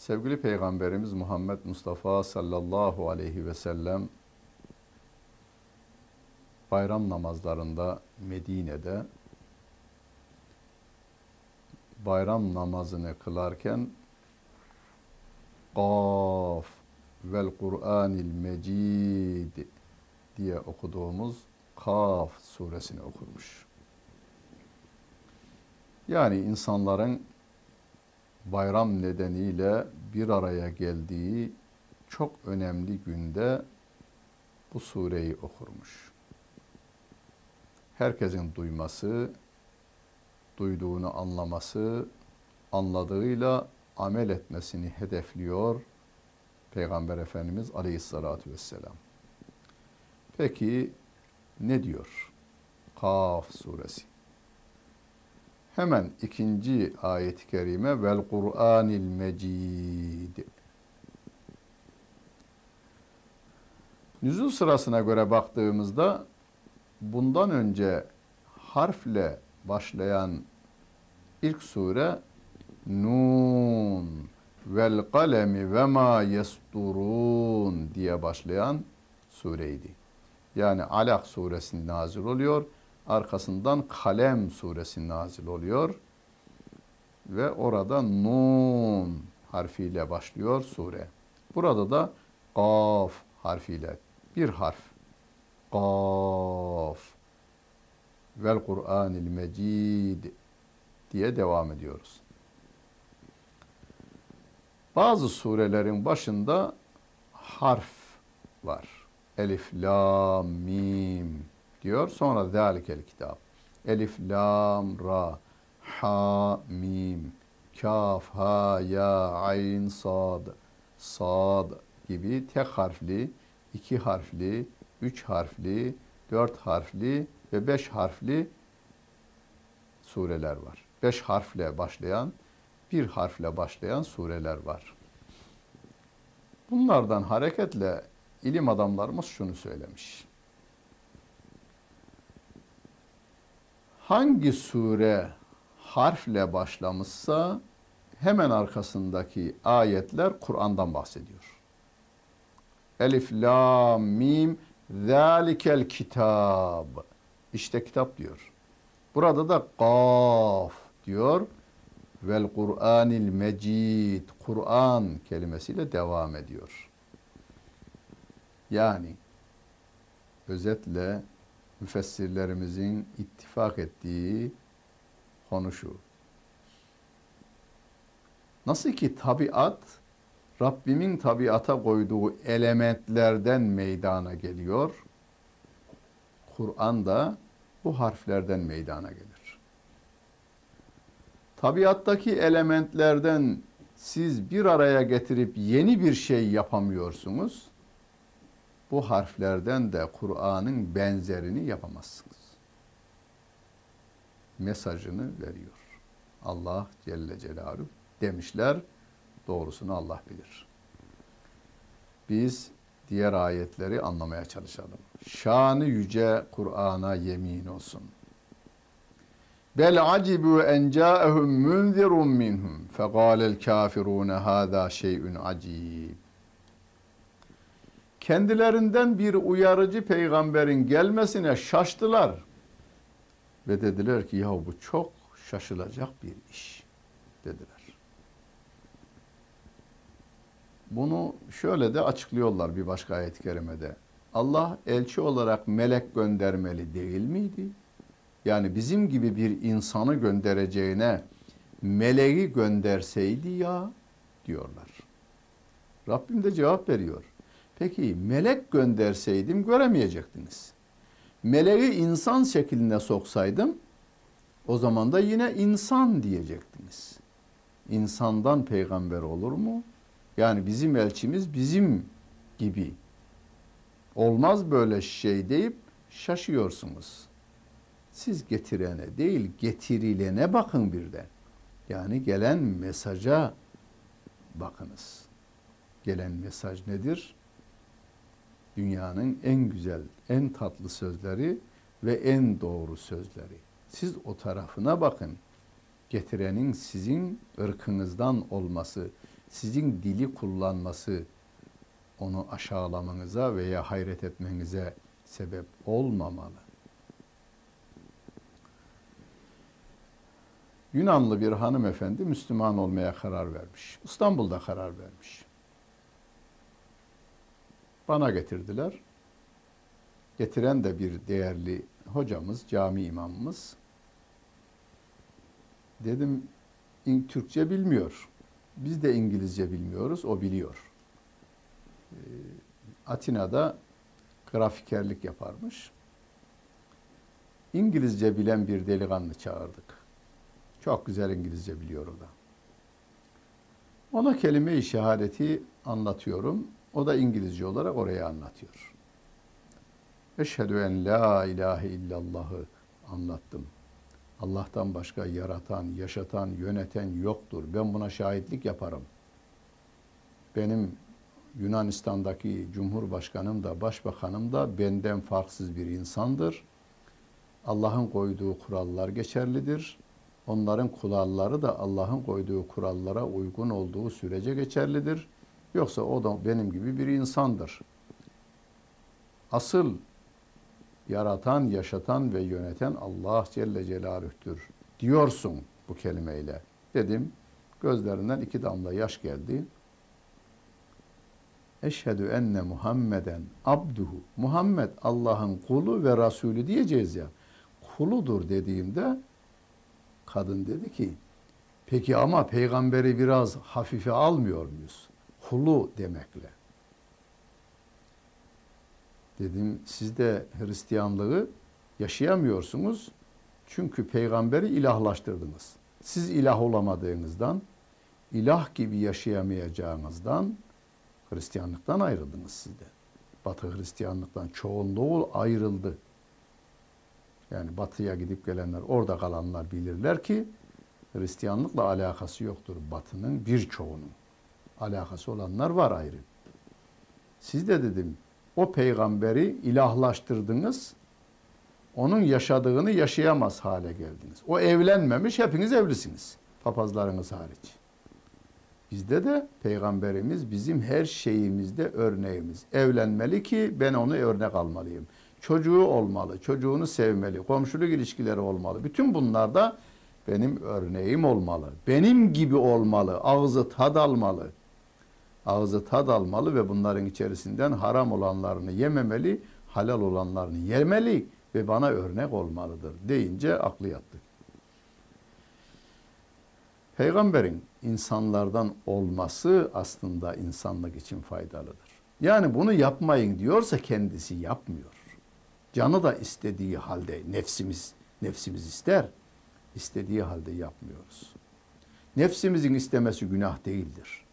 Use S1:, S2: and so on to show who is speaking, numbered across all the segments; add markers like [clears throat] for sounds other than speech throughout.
S1: sevgili Peygamberimiz Muhammed Mustafa sallallahu aleyhi ve sellem bayram namazlarında Medine'de bayram namazını kılarken Kaf vel Kur'anil Mecid diye okuduğumuz Kaf suresini okurmuş. Yani insanların bayram nedeniyle bir araya geldiği çok önemli günde bu sureyi okurmuş. Herkesin duyması, duyduğunu anlaması, anladığıyla amel etmesini hedefliyor Peygamber Efendimiz Aleyhisselatü Vesselam. Peki ne diyor? Kaf suresi. Hemen ikinci ayet-i kerime vel Kur'anil Mecid. Nüzul sırasına göre baktığımızda bundan önce harfle başlayan ilk sure Nun vel kalemi ve ma yesturun diye başlayan sureydi. Yani Alak suresi nazil oluyor. Arkasından Kalem suresi nazil oluyor. Ve orada Nun harfiyle başlıyor sure. Burada da Kaf harfiyle bir harf. Kaf vel Kur'anil Mecid diye devam ediyoruz. Bazı surelerin başında harf var. Elif, la, mim diyor. Sonra zalikel kitap. Elif, lam, ra, ha, mim, kaf, ha, ya, ayn, sad, sad gibi tek harfli, iki harfli, üç harfli, dört harfli ve beş harfli sureler var. Beş harfle başlayan bir harfle başlayan sureler var. Bunlardan hareketle ilim adamlarımız şunu söylemiş. Hangi sure harfle başlamışsa hemen arkasındaki ayetler Kur'an'dan bahsediyor. Elif, la, mim, zalikel kitab. İşte kitap diyor. Burada da kaf diyor vel Kur'anil Mecid Kur'an kelimesiyle devam ediyor. Yani özetle müfessirlerimizin ittifak ettiği konu şu. Nasıl ki tabiat Rabbimin tabiata koyduğu elementlerden meydana geliyor. Kur'an da bu harflerden meydana gelir tabiattaki elementlerden siz bir araya getirip yeni bir şey yapamıyorsunuz. Bu harflerden de Kur'an'ın benzerini yapamazsınız. Mesajını veriyor. Allah Celle Celaluhu demişler. Doğrusunu Allah bilir. Biz diğer ayetleri anlamaya çalışalım. Şanı yüce Kur'an'a yemin olsun. Bel acibu en ca'ehum munzirun minhum. Feqalel kafirune hâzâ şey'ün acib. Kendilerinden bir uyarıcı peygamberin gelmesine şaştılar. Ve dediler ki ya bu çok şaşılacak bir iş dediler. Bunu şöyle de açıklıyorlar bir başka ayet-i kerimede. Allah elçi olarak melek göndermeli değil miydi? Yani bizim gibi bir insanı göndereceğine meleği gönderseydi ya diyorlar. Rabbim de cevap veriyor. Peki melek gönderseydim göremeyecektiniz. Meleği insan şekline soksaydım o zaman da yine insan diyecektiniz. İnsandan peygamber olur mu? Yani bizim elçimiz bizim gibi olmaz böyle şey deyip şaşıyorsunuz. Siz getirene değil getirilene bakın birden. Yani gelen mesaja bakınız. Gelen mesaj nedir? Dünyanın en güzel, en tatlı sözleri ve en doğru sözleri. Siz o tarafına bakın. Getirenin sizin ırkınızdan olması, sizin dili kullanması onu aşağılamanıza veya hayret etmenize sebep olmamalı. Yunanlı bir hanımefendi Müslüman olmaya karar vermiş. İstanbul'da karar vermiş. Bana getirdiler. Getiren de bir değerli hocamız, cami imamımız. Dedim Türkçe bilmiyor. Biz de İngilizce bilmiyoruz, o biliyor. Ee, Atina'da grafikerlik yaparmış. İngilizce bilen bir delikanlı çağırdık. Çok güzel İngilizce biliyor o da. Ona kelime-i şehadeti anlatıyorum. O da İngilizce olarak oraya anlatıyor. Eşhedü en la ilahe illallahı anlattım. Allah'tan başka yaratan, yaşatan, yöneten yoktur. Ben buna şahitlik yaparım. Benim Yunanistan'daki Cumhurbaşkanım da Başbakanım da benden farksız bir insandır. Allah'ın koyduğu kurallar geçerlidir. Onların kuralları da Allah'ın koyduğu kurallara uygun olduğu sürece geçerlidir. Yoksa o da benim gibi bir insandır. Asıl yaratan, yaşatan ve yöneten Allah Celle Celaluh'tür diyorsun bu kelimeyle. Dedim, gözlerinden iki damla yaş geldi. Eşhedü enne Muhammeden abduhu. Muhammed Allah'ın kulu ve Resulü diyeceğiz ya. Kuludur dediğimde kadın dedi ki peki ama peygamberi biraz hafife almıyor muyuz? Kulu demekle. Dedim siz de Hristiyanlığı yaşayamıyorsunuz. Çünkü peygamberi ilahlaştırdınız. Siz ilah olamadığınızdan, ilah gibi yaşayamayacağınızdan Hristiyanlıktan ayrıldınız siz de. Batı Hristiyanlıktan çoğunluğu ayrıldı. Yani batıya gidip gelenler, orada kalanlar bilirler ki Hristiyanlıkla alakası yoktur batının birçoğunun. Alakası olanlar var ayrı. Siz de dedim o peygamberi ilahlaştırdınız. Onun yaşadığını yaşayamaz hale geldiniz. O evlenmemiş, hepiniz evlisiniz. Papazlarınız hariç. Bizde de peygamberimiz bizim her şeyimizde örneğimiz. Evlenmeli ki ben onu örnek almalıyım. Çocuğu olmalı, çocuğunu sevmeli, komşuluk ilişkileri olmalı. Bütün bunlar da benim örneğim olmalı. Benim gibi olmalı, ağzı tad almalı. Ağzı tad almalı ve bunların içerisinden haram olanlarını yememeli, halal olanlarını yemeli ve bana örnek olmalıdır deyince aklı yattı. Peygamberin insanlardan olması aslında insanlık için faydalıdır. Yani bunu yapmayın diyorsa kendisi yapmıyor. Canı da istediği halde nefsimiz nefsimiz ister. istediği halde yapmıyoruz. Nefsimizin istemesi günah değildir.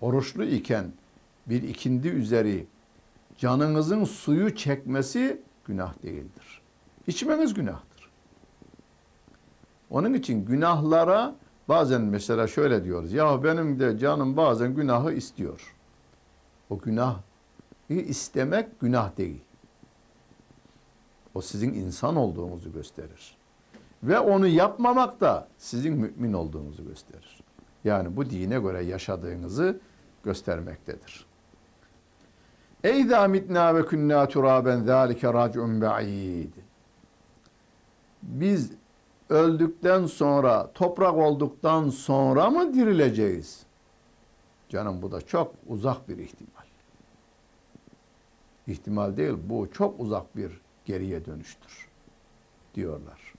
S1: Oruçlu iken bir ikindi üzeri canınızın suyu çekmesi günah değildir. İçmeniz günahtır. Onun için günahlara bazen mesela şöyle diyoruz. Ya benim de canım bazen günahı istiyor. O günahı istemek günah değil. O sizin insan olduğunuzu gösterir. Ve onu yapmamak da sizin mümin olduğunuzu gösterir. Yani bu dine göre yaşadığınızı göstermektedir. Eyza mitna ve kunna turaben zalike rac'un ba'id. Biz öldükten sonra, toprak olduktan sonra mı dirileceğiz? Canım bu da çok uzak bir ihtimal. İhtimal değil, bu çok uzak bir geriye dönüştür diyorlar.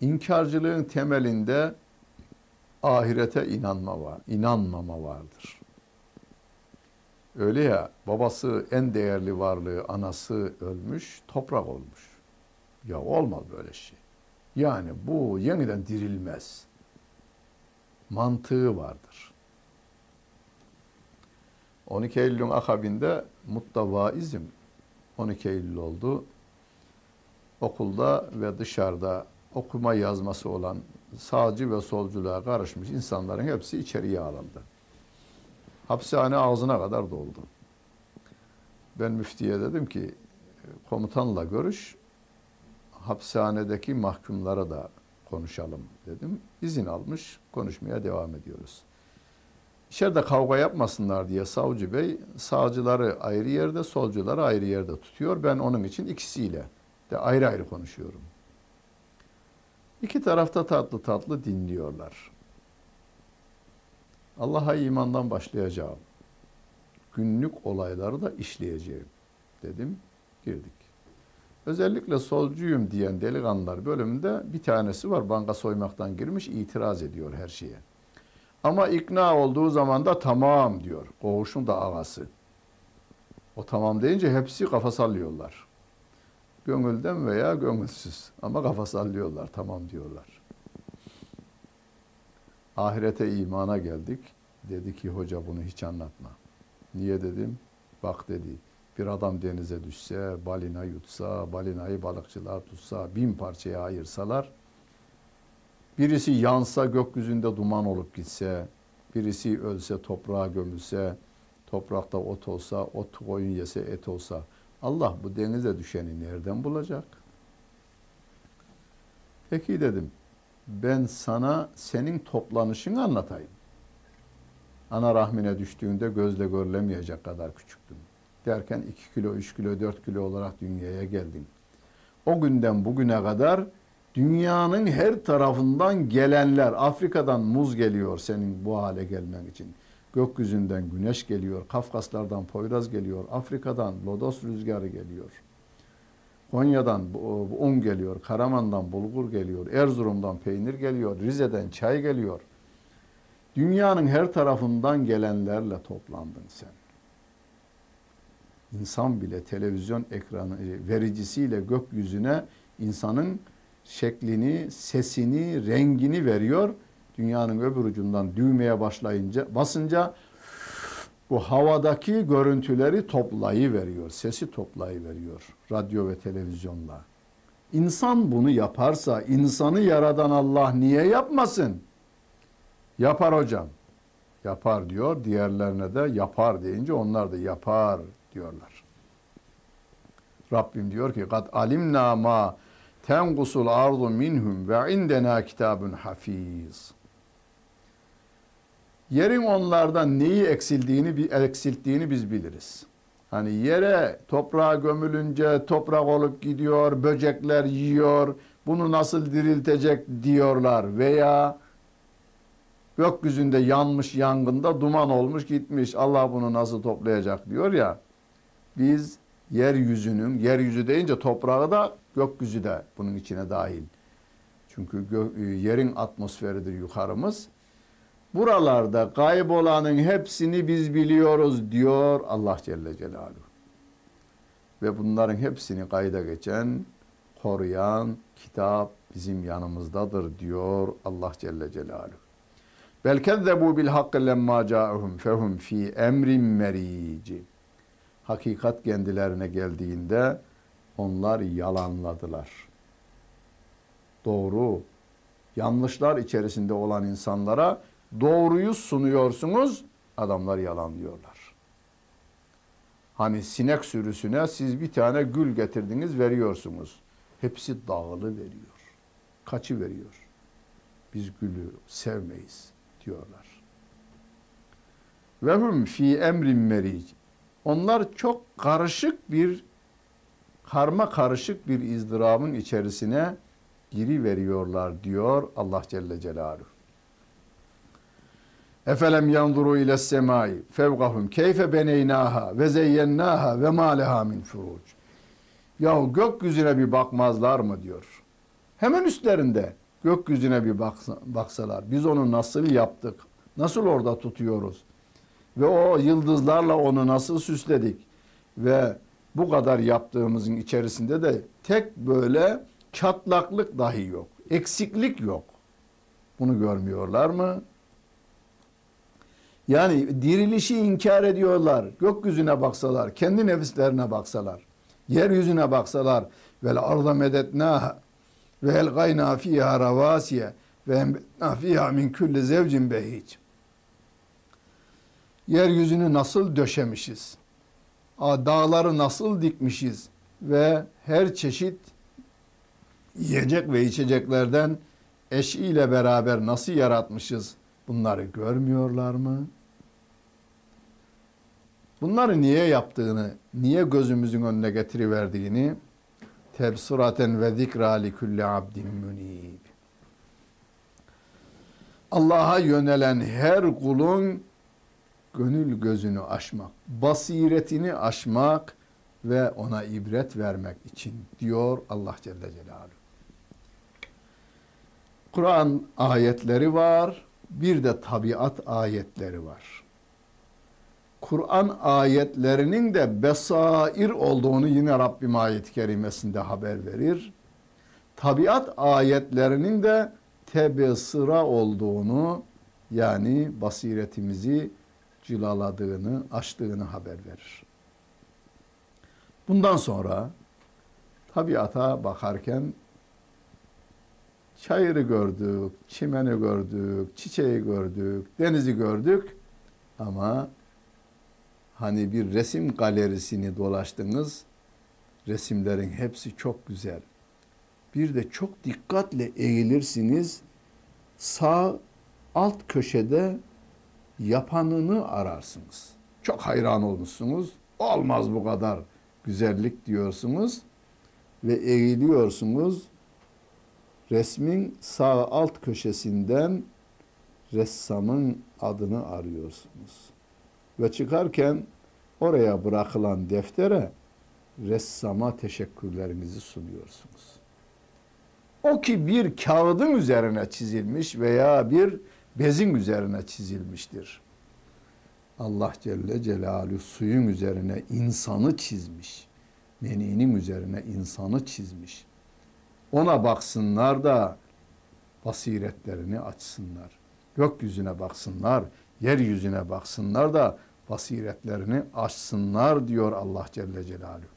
S1: İnkarcılığın temelinde ahirete inanma var, inanmama vardır. Öyle ya babası en değerli varlığı anası ölmüş, toprak olmuş. Ya olmaz böyle şey. Yani bu yeniden dirilmez. Mantığı vardır. 12 Eylül'ün akabinde muttavaizm 12 Eylül oldu. Okulda ve dışarıda okuma yazması olan sağcı ve solculuğa karışmış insanların hepsi içeriye alındı. Hapishane ağzına kadar doldu. Ben müftiye dedim ki komutanla görüş, hapishanedeki mahkumlara da konuşalım dedim. İzin almış, konuşmaya devam ediyoruz. İçeride kavga yapmasınlar diye savcı bey sağcıları ayrı yerde, solcuları ayrı yerde tutuyor. Ben onun için ikisiyle de ayrı ayrı konuşuyorum. İki tarafta tatlı tatlı dinliyorlar. Allah'a imandan başlayacağım. Günlük olayları da işleyeceğim dedim. Girdik. Özellikle solcuyum diyen delikanlılar bölümünde bir tanesi var. Banka soymaktan girmiş itiraz ediyor her şeye. Ama ikna olduğu zaman da tamam diyor. Koğuşun da ağası. O tamam deyince hepsi kafa sallıyorlar. Gönülden veya gönülsüz. Ama kafa sallıyorlar. Tamam diyorlar. Ahirete imana geldik. Dedi ki hoca bunu hiç anlatma. Niye dedim? Bak dedi. Bir adam denize düşse, balina yutsa, balinayı balıkçılar tutsa, bin parçaya ayırsalar, birisi yansa gökyüzünde duman olup gitse, birisi ölse toprağa gömülse, toprakta ot olsa, ot koyun yese et olsa, Allah bu denize düşeni nereden bulacak? Peki dedim, ben sana senin toplanışını anlatayım. Ana rahmine düştüğünde gözle görülemeyecek kadar küçüktüm. Derken 2 kilo, 3 kilo, 4 kilo olarak dünyaya geldim. O günden bugüne kadar dünyanın her tarafından gelenler, Afrika'dan muz geliyor senin bu hale gelmen için. Gökyüzünden güneş geliyor, Kafkaslardan Poyraz geliyor, Afrika'dan lodos rüzgarı geliyor. Konya'dan un geliyor, Karaman'dan bulgur geliyor, Erzurum'dan peynir geliyor, Rize'den çay geliyor. Dünyanın her tarafından gelenlerle toplandın sen. İnsan bile televizyon ekranı e, vericisiyle gökyüzüne insanın şeklini, sesini, rengini veriyor. Dünyanın öbür ucundan düğmeye başlayınca, basınca bu havadaki görüntüleri toplayı veriyor, sesi toplayı veriyor radyo ve televizyonla. İnsan bunu yaparsa insanı yaradan Allah niye yapmasın? Yapar hocam. Yapar diyor. Diğerlerine de yapar deyince onlar da yapar diyorlar. Rabbim diyor ki kad alimna ma tengusul ardu minhum ve indena kitabun hafiz. Yerin onlardan neyi eksildiğini eksilttiğini biz biliriz. Hani yere toprağa gömülünce toprak olup gidiyor, böcekler yiyor, bunu nasıl diriltecek diyorlar veya gökyüzünde yanmış yangında duman olmuş gitmiş. Allah bunu nasıl toplayacak diyor ya. Biz yeryüzünün, yeryüzü deyince toprağı da gökyüzü de bunun içine dahil. Çünkü yerin atmosferidir yukarımız. Buralarda kaybolanın hepsini biz biliyoruz diyor Allah Celle Celaluhu. Ve bunların hepsini kayda geçen, koruyan kitap bizim yanımızdadır diyor Allah Celle Celaluhu. Bel kezzebu bil hakkı lemma ca'uhum fehum fi emrin merici. Hakikat kendilerine geldiğinde onlar yalanladılar. Doğru, yanlışlar içerisinde olan insanlara doğruyu sunuyorsunuz, adamlar yalanlıyorlar. Hani sinek sürüsüne siz bir tane gül getirdiniz veriyorsunuz. Hepsi dağılı veriyor. Kaçı veriyor. Biz gülü sevmeyiz diyorlar. Ve hum fi emrin meric. Onlar çok karışık bir karma karışık bir izdırabın içerisine giri veriyorlar diyor Allah Celle Celaluhu. Efelem yanzuru ile semai fevkahum keyfe beneynaha ve zeyyennaha ve ma leha min furuc. Yahu gökyüzüne bir bakmazlar mı diyor. Hemen üstlerinde gökyüzüne bir baksalar. Biz onu nasıl yaptık? Nasıl orada tutuyoruz? Ve o yıldızlarla onu nasıl süsledik? Ve bu kadar yaptığımızın içerisinde de tek böyle çatlaklık dahi yok. Eksiklik yok. Bunu görmüyorlar mı? Yani dirilişi inkar ediyorlar. Gökyüzüne baksalar, kendi nefislerine baksalar, yeryüzüne baksalar vel arda medetnaha ve elgayna fiha ravasiye ve embetna fiha min kulli zevcin behic. Yeryüzünü nasıl döşemişiz? Dağları nasıl dikmişiz? Ve her çeşit yiyecek ve içeceklerden eşiyle beraber nasıl yaratmışız? Bunları görmüyorlar mı? Bunları niye yaptığını, niye gözümüzün önüne getiriverdiğini tebsuraten ve zikra li kulli abdin munib. Allah'a yönelen her kulun gönül gözünü aşmak, basiretini aşmak ve ona ibret vermek için diyor Allah Celle Celaluhu. Kur'an ayetleri var, bir de tabiat ayetleri var. Kur'an ayetlerinin de besair olduğunu yine Rabbim ayet-i kerimesinde haber verir. Tabiat ayetlerinin de tebesıra olduğunu yani basiretimizi cilaladığını, açtığını haber verir. Bundan sonra tabiata bakarken çayırı gördük, çimeni gördük, çiçeği gördük, denizi gördük ama hani bir resim galerisini dolaştınız, resimlerin hepsi çok güzel. Bir de çok dikkatle eğilirsiniz, sağ alt köşede yapanını ararsınız. Çok hayran olmuşsunuz. Olmaz bu kadar güzellik diyorsunuz ve eğiliyorsunuz. Resmin sağ alt köşesinden ressamın adını arıyorsunuz. Ve çıkarken oraya bırakılan deftere ressama teşekkürlerinizi sunuyorsunuz. O ki bir kağıdın üzerine çizilmiş veya bir bezin üzerine çizilmiştir. Allah Celle Celaluhu suyun üzerine insanı çizmiş. Meninin üzerine insanı çizmiş. Ona baksınlar da basiretlerini açsınlar. Gökyüzüne baksınlar, yeryüzüne baksınlar da basiretlerini açsınlar diyor Allah Celle Celaluhu.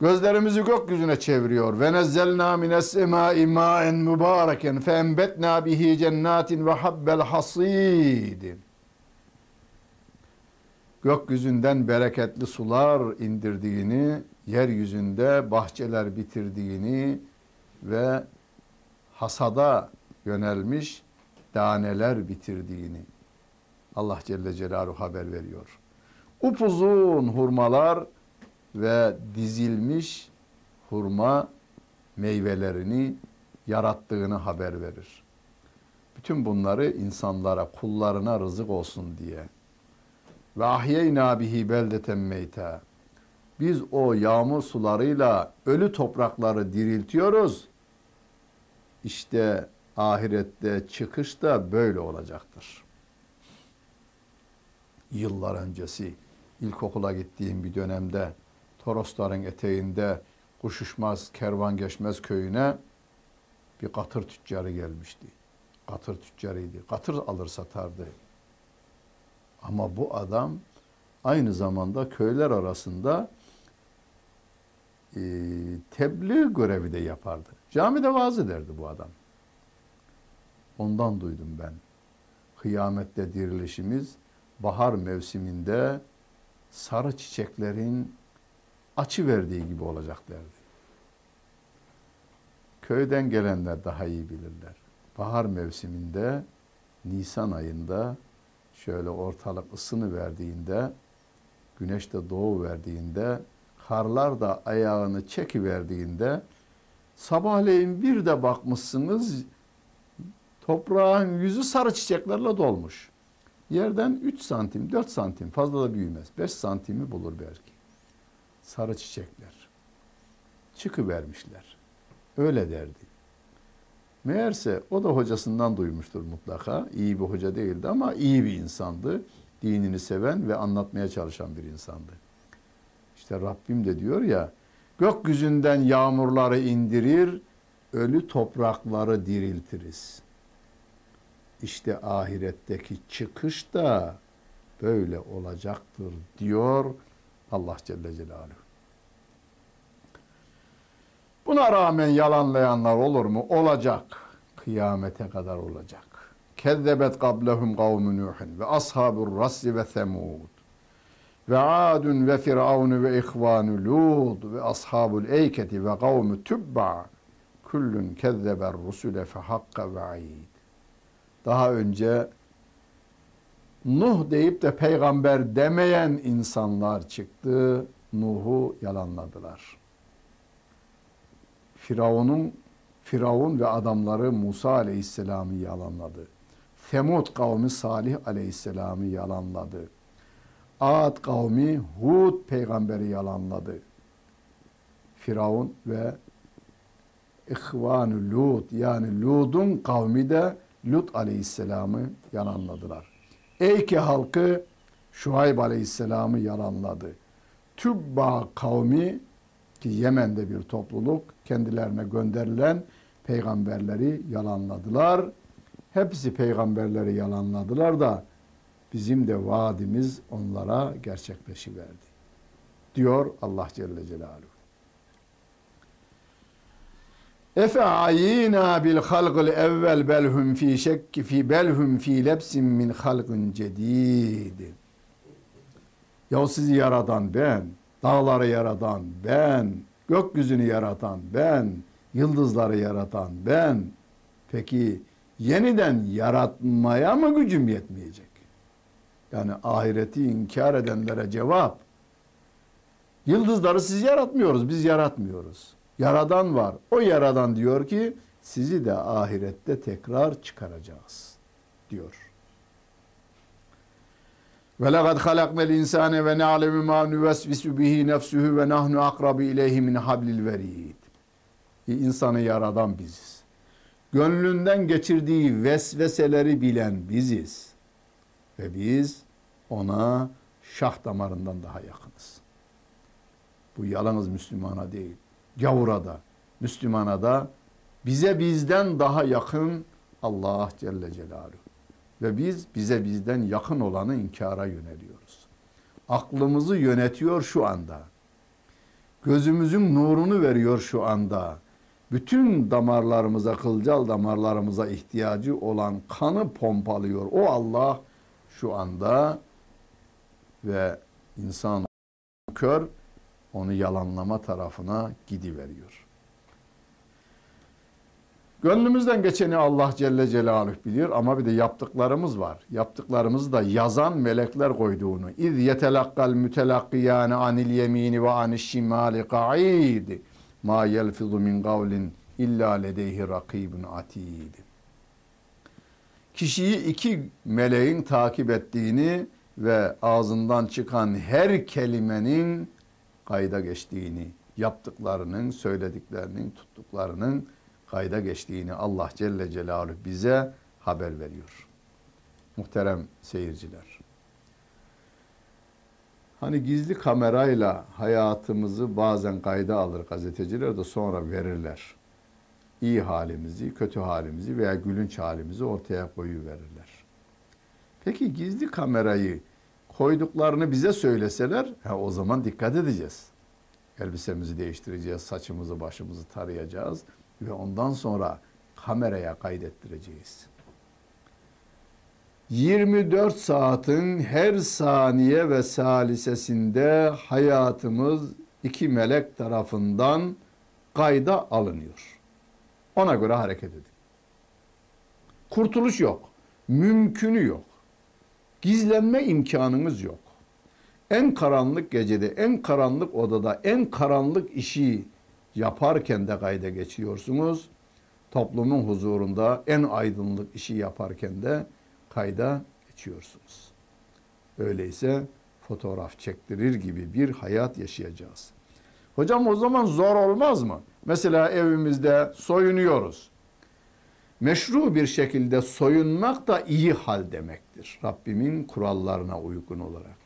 S1: Gözlerimizi gökyüzüne çeviriyor. Ve nezzelna mines semai ma'en mübareken fe enbetna bihi cennatin ve habbel hasid. Gökyüzünden bereketli sular indirdiğini, yeryüzünde bahçeler bitirdiğini ve hasada yönelmiş daneler bitirdiğini Allah Celle Celaluhu haber veriyor. Upuzun hurmalar ve dizilmiş hurma meyvelerini yarattığını haber verir. Bütün bunları insanlara, kullarına rızık olsun diye. Ve ahyeyna bihi beldeten meyta. Biz o yağmur sularıyla ölü toprakları diriltiyoruz. İşte ahirette çıkış da böyle olacaktır. Yıllar öncesi ilkokula gittiğim bir dönemde Torosların eteğinde kuşuşmaz, kervan geçmez köyüne bir katır tüccarı gelmişti. Katır tüccarıydı. Katır alır satardı. Ama bu adam aynı zamanda köyler arasında e, tebliğ görevi de yapardı. Camide vaaz ederdi bu adam. Ondan duydum ben. Kıyamette dirilişimiz bahar mevsiminde sarı çiçeklerin açı verdiği gibi olacak derdi. Köyden gelenler daha iyi bilirler. Bahar mevsiminde Nisan ayında şöyle ortalık ısını verdiğinde güneş de doğu verdiğinde karlar da ayağını çeki verdiğinde sabahleyin bir de bakmışsınız toprağın yüzü sarı çiçeklerle dolmuş. Yerden 3 santim, 4 santim fazla da büyümez. 5 santimi bulur belki sarı çiçekler. Çıkıvermişler. Öyle derdi. Meğerse o da hocasından duymuştur mutlaka. İyi bir hoca değildi ama iyi bir insandı. Dinini seven ve anlatmaya çalışan bir insandı. İşte Rabbim de diyor ya, gökyüzünden yağmurları indirir, ölü toprakları diriltiriz. İşte ahiretteki çıkış da böyle olacaktır diyor Allah Celle Celaluhu. Buna rağmen yalanlayanlar olur mu? Olacak. Kıyamete kadar olacak. Kezzebet qablehum kavmu Nuhin ve ashabur rassi ve semud ve adun ve firavun ve ihvanu lud ve ashabul eyketi ve kavmu tübba kullun kezzeber rusule fe hakka ve'id. Daha önce Nuh deyip de peygamber demeyen insanlar çıktı. Nuh'u yalanladılar. Firavun'un Firavun ve adamları Musa Aleyhisselam'ı yalanladı. Semud kavmi Salih Aleyhisselam'ı yalanladı. Ad kavmi Hud peygamberi yalanladı. Firavun ve İhvan-ı Lut yani Lut'un kavmi de Lut Aleyhisselam'ı yalanladılar. Eyke halkı Şuayb Aleyhisselam'ı yalanladı. Tübba kavmi ki Yemen'de bir topluluk kendilerine gönderilen peygamberleri yalanladılar. Hepsi peygamberleri yalanladılar da bizim de vaadimiz onlara gerçekleşiverdi. Diyor Allah Celle Celaluhu. Efe ayina bil halqil evvel belhum fi şekki fi belhum fi lebsin min halqin cedid. Ya sizi yaratan ben, dağları yaratan ben, gökyüzünü yaratan ben, yıldızları yaratan ben. Peki yeniden yaratmaya mı gücüm yetmeyecek? Yani ahireti inkar edenlere cevap. Yıldızları siz yaratmıyoruz, biz yaratmıyoruz. Yaradan var. O yaradan diyor ki sizi de ahirette tekrar çıkaracağız diyor. Ve lekad halaknel insane ve na'lemu ma nuvesvisu bihi nefsuhu ve nahnu akrabu ileyhi min hablil verid. İnsanı yaradan biziz. Gönlünden geçirdiği vesveseleri bilen biziz. Ve biz ona şah damarından daha yakınız. Bu yalnız Müslümana değil gavura da, Müslümana da bize bizden daha yakın Allah Celle Celaluhu. Ve biz bize bizden yakın olanı inkara yöneliyoruz. Aklımızı yönetiyor şu anda. Gözümüzün nurunu veriyor şu anda. Bütün damarlarımıza, kılcal damarlarımıza ihtiyacı olan kanı pompalıyor. O Allah şu anda ve insan kör onu yalanlama tarafına gidiveriyor. Gönlümüzden geçeni Allah Celle Celaluhu bilir ama bir de yaptıklarımız var. Yaptıklarımızı da yazan melekler koyduğunu. İz yetelakkal mütelakkiyane anil yemini ve anil şimali qa'id. Ma yelfizu min kavlin illa ledeyhi rakibun atid. Kişiyi iki meleğin takip ettiğini ve ağzından çıkan her kelimenin kayda geçtiğini, yaptıklarının, söylediklerinin, tuttuklarının kayda geçtiğini Allah Celle Celaluhu bize haber veriyor. Muhterem seyirciler. Hani gizli kamerayla hayatımızı bazen kayda alır gazeteciler de sonra verirler. İyi halimizi, kötü halimizi veya gülünç halimizi ortaya koyu verirler. Peki gizli kamerayı koyduklarını bize söyleseler ha, o zaman dikkat edeceğiz. Elbisemizi değiştireceğiz, saçımızı başımızı tarayacağız ve ondan sonra kameraya kaydettireceğiz. 24 saatin her saniye ve salisesinde hayatımız iki melek tarafından kayda alınıyor. Ona göre hareket edin. Kurtuluş yok. Mümkünü yok. Gizlenme imkanınız yok. En karanlık gecede, en karanlık odada, en karanlık işi yaparken de kayda geçiyorsunuz. Toplumun huzurunda en aydınlık işi yaparken de kayda geçiyorsunuz. Öyleyse fotoğraf çektirir gibi bir hayat yaşayacağız. Hocam o zaman zor olmaz mı? Mesela evimizde soyunuyoruz meşru bir şekilde soyunmak da iyi hal demektir. Rabbimin kurallarına uygun olarak.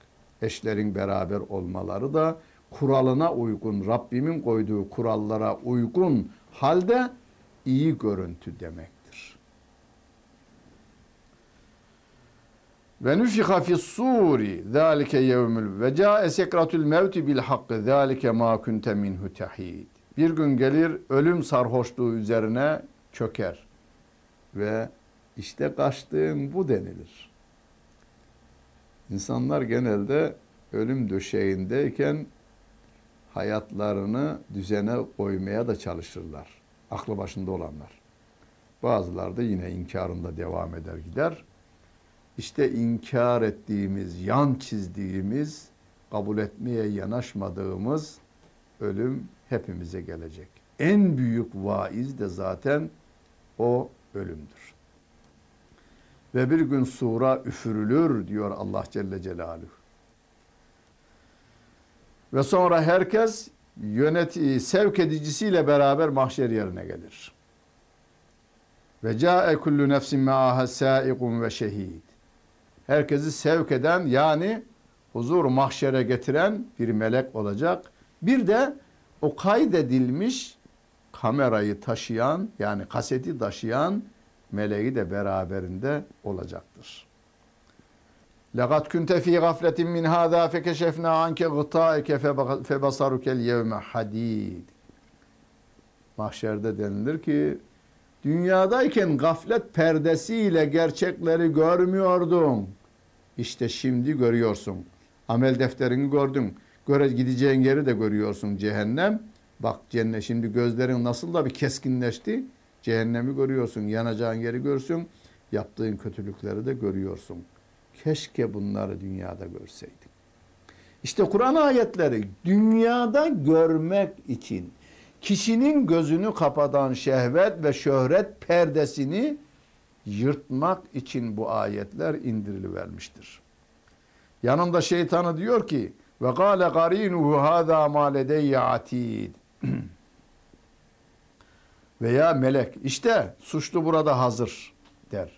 S1: Eşlerin beraber olmaları da kuralına uygun, Rabbimin koyduğu kurallara uygun halde iyi görüntü demektir. Ve nufika fis suri zalike yevmül ve ca'e sekratul mevti bil hakkı zalike ma kunte minhu tahid. Bir gün gelir ölüm sarhoşluğu üzerine çöker ve işte kaçtığın bu denilir. İnsanlar genelde ölüm döşeğindeyken hayatlarını düzene koymaya da çalışırlar. Aklı başında olanlar. Bazıları da yine inkarında devam eder gider. İşte inkar ettiğimiz, yan çizdiğimiz, kabul etmeye yanaşmadığımız ölüm hepimize gelecek. En büyük vaiz de zaten o ölümdür. Ve bir gün sura üfürülür diyor Allah Celle Celaluhu. Ve sonra herkes yöneti sevk edicisiyle beraber mahşer yerine gelir. Ve ca'e kullu nefsin ma'aha sa'iqun ve şehid herkesi sevk eden yani huzur mahşere getiren bir melek olacak. Bir de o kaydedilmiş kamerayı taşıyan yani kaseti taşıyan meleği de beraberinde olacaktır. Laqad kunte fi gafletin min hada fekeşefna anke gıtaike febasarukel yevme hadid. Mahşerde denilir ki dünyadayken gaflet perdesiyle gerçekleri görmüyordun. İşte şimdi görüyorsun. Amel defterini gördün. Göre gideceğin yeri de görüyorsun cehennem. Bak cennet şimdi gözlerin nasıl da bir keskinleşti. Cehennemi görüyorsun. Yanacağın yeri görsün. Yaptığın kötülükleri de görüyorsun. Keşke bunları dünyada görseydik. İşte Kur'an ayetleri dünyada görmek için kişinin gözünü kapatan şehvet ve şöhret perdesini yırtmak için bu ayetler indirilivermiştir. Yanında şeytanı diyor ki ve gâle garînuhu hâzâ mâ ledeyye atîd. [clears throat] Veya melek işte suçlu burada hazır der.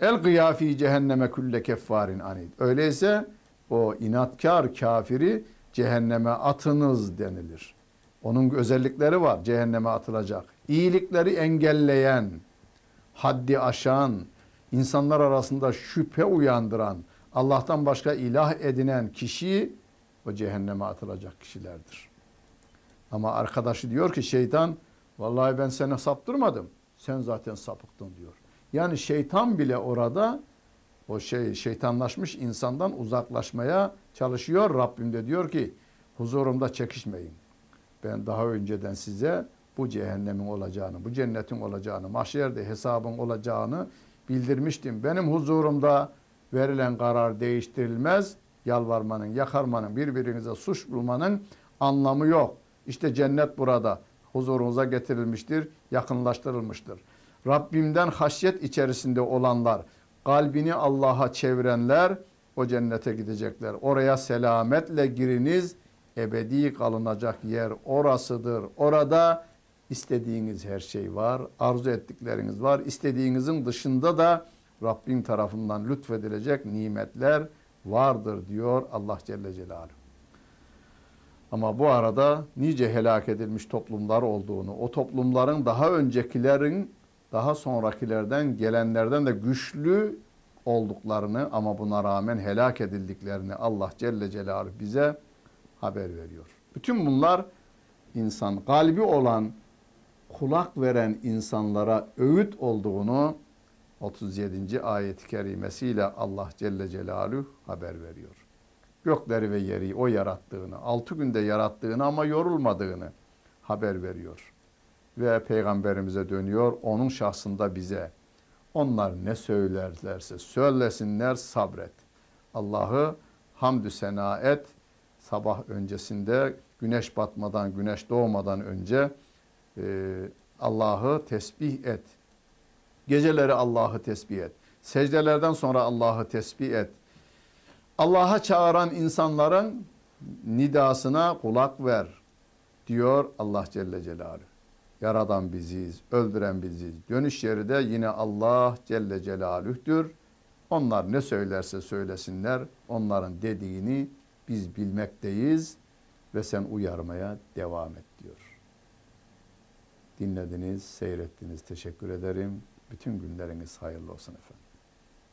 S1: El gıyafi cehenneme külle keffarin anid. Öyleyse o inatkar kafiri cehenneme atınız denilir. Onun özellikleri var cehenneme atılacak. İyilikleri engelleyen, haddi aşan, insanlar arasında şüphe uyandıran, Allah'tan başka ilah edinen kişi o cehenneme atılacak kişilerdir. Ama arkadaşı diyor ki şeytan vallahi ben seni saptırmadım. Sen zaten sapıktın diyor. Yani şeytan bile orada o şey şeytanlaşmış insandan uzaklaşmaya çalışıyor. Rabbim de diyor ki huzurumda çekişmeyin. Ben daha önceden size bu cehennemin olacağını, bu cennetin olacağını, mahşerde hesabın olacağını bildirmiştim. Benim huzurumda verilen karar değiştirilmez. Yalvarmanın, yakarmanın, birbirinize suç bulmanın anlamı yok. İşte cennet burada huzurunuza getirilmiştir, yakınlaştırılmıştır. Rabbimden haşyet içerisinde olanlar, kalbini Allah'a çevirenler o cennete gidecekler. Oraya selametle giriniz, ebedi kalınacak yer orasıdır. Orada istediğiniz her şey var, arzu ettikleriniz var. İstediğinizin dışında da Rabbim tarafından lütfedilecek nimetler vardır diyor Allah Celle Celaluhu. Ama bu arada nice helak edilmiş toplumlar olduğunu, o toplumların daha öncekilerin daha sonrakilerden gelenlerden de güçlü olduklarını ama buna rağmen helak edildiklerini Allah Celle Celaluhu bize haber veriyor. Bütün bunlar insan kalbi olan kulak veren insanlara öğüt olduğunu 37. ayet-i kerimesiyle Allah Celle Celaluhu haber veriyor. Gökleri ve yeri o yarattığını, altı günde yarattığını ama yorulmadığını haber veriyor. Ve peygamberimize dönüyor, onun şahsında bize. Onlar ne söylerlerse söylesinler sabret. Allah'ı hamdü sena et. Sabah öncesinde güneş batmadan, güneş doğmadan önce e, Allah'ı tesbih et. Geceleri Allah'ı tesbih et. Secdelerden sonra Allah'ı tesbih et. Allah'a çağıran insanların nidasına kulak ver diyor Allah Celle Celaluhu. Yaradan biziz, öldüren biziz. Dönüş yeri de yine Allah Celle Celaluh'tür. Onlar ne söylerse söylesinler, onların dediğini biz bilmekteyiz ve sen uyarmaya devam et. Dinlediniz, seyrettiniz. Teşekkür ederim. Bütün günleriniz hayırlı olsun efendim.